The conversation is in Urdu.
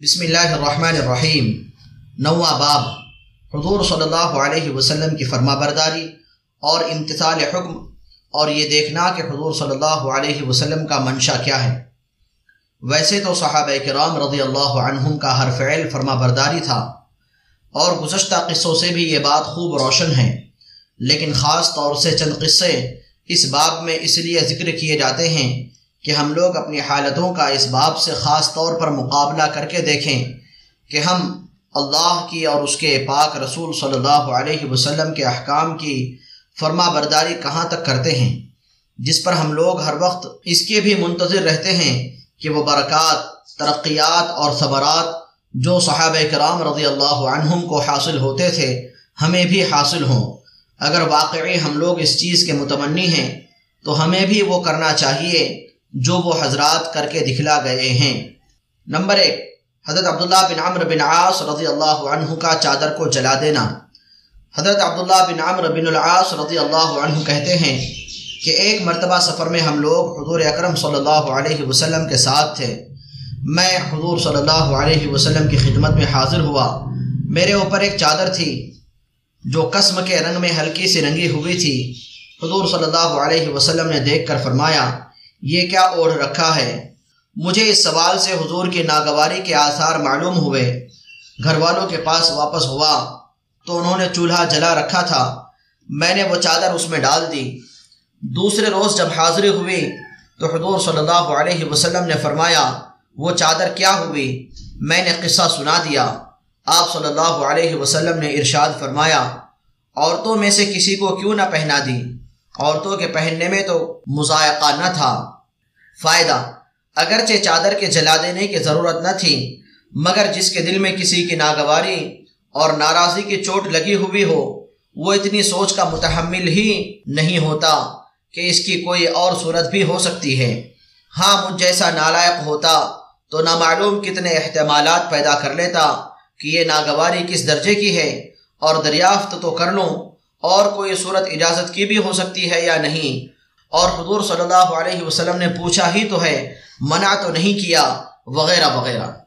بسم اللہ الرحمن الرحیم۔ نواں باب۔ حضور صلی اللہ علیہ وسلم کی فرما برداری اور امتثال حکم اور یہ دیکھنا کہ حضور صلی اللہ علیہ وسلم کا منشا کیا ہے۔ ویسے تو صحابہ کرام رضی اللہ عنہم کا ہر فعل فرما برداری تھا اور گزشتہ قصوں سے بھی یہ بات خوب روشن ہے۔ لیکن خاص طور سے چند قصے اس باب میں اس لیے ذکر کیے جاتے ہیں کہ ہم لوگ اپنی حالتوں کا اس باب سے خاص طور پر مقابلہ کر کے دیکھیں کہ ہم اللہ کی اور اس کے پاک رسول صلی اللہ علیہ وسلم کے احکام کی فرما برداری کہاں تک کرتے ہیں؟ جس پر ہم لوگ ہر وقت اس کے بھی منتظر رہتے ہیں کہ وہ برکات، ترقیات اور صبرات جو صحابہ کرام رضی اللہ عنہم کو حاصل ہوتے تھے، ہمیں بھی حاصل ہوں۔ اگر واقعی ہم لوگ اس چیز کے متمنی ہیں، تو ہمیں بھی وہ کرنا چاہیے جو وہ حضرات کر کے دکھلا گئے ہیں۔ نمبر ایک، حضرت عبداللہ بن عمر بن عاص رضی اللہ عنہ کا چادر کو جلا دینا۔ حضرت عبداللہ بن عمر بن العاص رضی اللہ عنہ کہتے ہیں کہ ایک مرتبہ سفر میں ہم لوگ حضور اکرم صلی اللہ علیہ وسلم کے ساتھ تھے۔ میں حضور صلی اللہ علیہ وسلم کی خدمت میں حاضر ہوا۔ میرے اوپر ایک چادر تھی جو قسم کے رنگ میں ہلکی سی رنگی ہوئی تھی۔ حضور صلی اللہ علیہ وسلم نے دیکھ کر فرمایا یہ کیا اوڑھ رکھا ہے؟ مجھے اس سوال سے حضور کی ناگواری کے آثار معلوم ہوئے۔ گھر والوں کے پاس واپس ہوا تو انہوں نے چولہا جلا رکھا تھا۔ میں نے وہ چادر اس میں ڈال دی۔ دوسرے روز جب حاضری ہوئی تو حضور صلی اللہ علیہ وسلم نے فرمایا، وہ چادر کیا ہوئی؟ میں نے قصہ سنا دیا۔ آپ صلی اللہ علیہ وسلم نے ارشاد فرمایا، عورتوں میں سے کسی کو کیوں نہ پہنا دی؟ عورتوں کے پہننے میں تو مذائقہ نہ تھا۔ فائدہ۔ اگرچہ چادر کے جلا دینے کی ضرورت نہ تھی، مگر جس کے دل میں کسی کی ناگواری اور ناراضی کی چوٹ لگی ہوئی ہو، وہ اتنی سوچ کا متحمل ہی نہیں ہوتا کہ اس کی کوئی اور صورت بھی ہو سکتی ہے۔ ہاں مجھ جیسا نالائق ہوتا تو نامعلوم کتنے احتمالات پیدا کر لیتا کہ یہ ناگواری کس درجے کی ہے اور دریافت تو کر لوں، اور کوئی صورت اجازت کی بھی ہو سکتی ہے یا نہیں۔ اور حضور صلی اللہ علیہ وسلم نے پوچھا ہی تو ہے، منع تو نہیں کیا، وغیرہ وغیرہ۔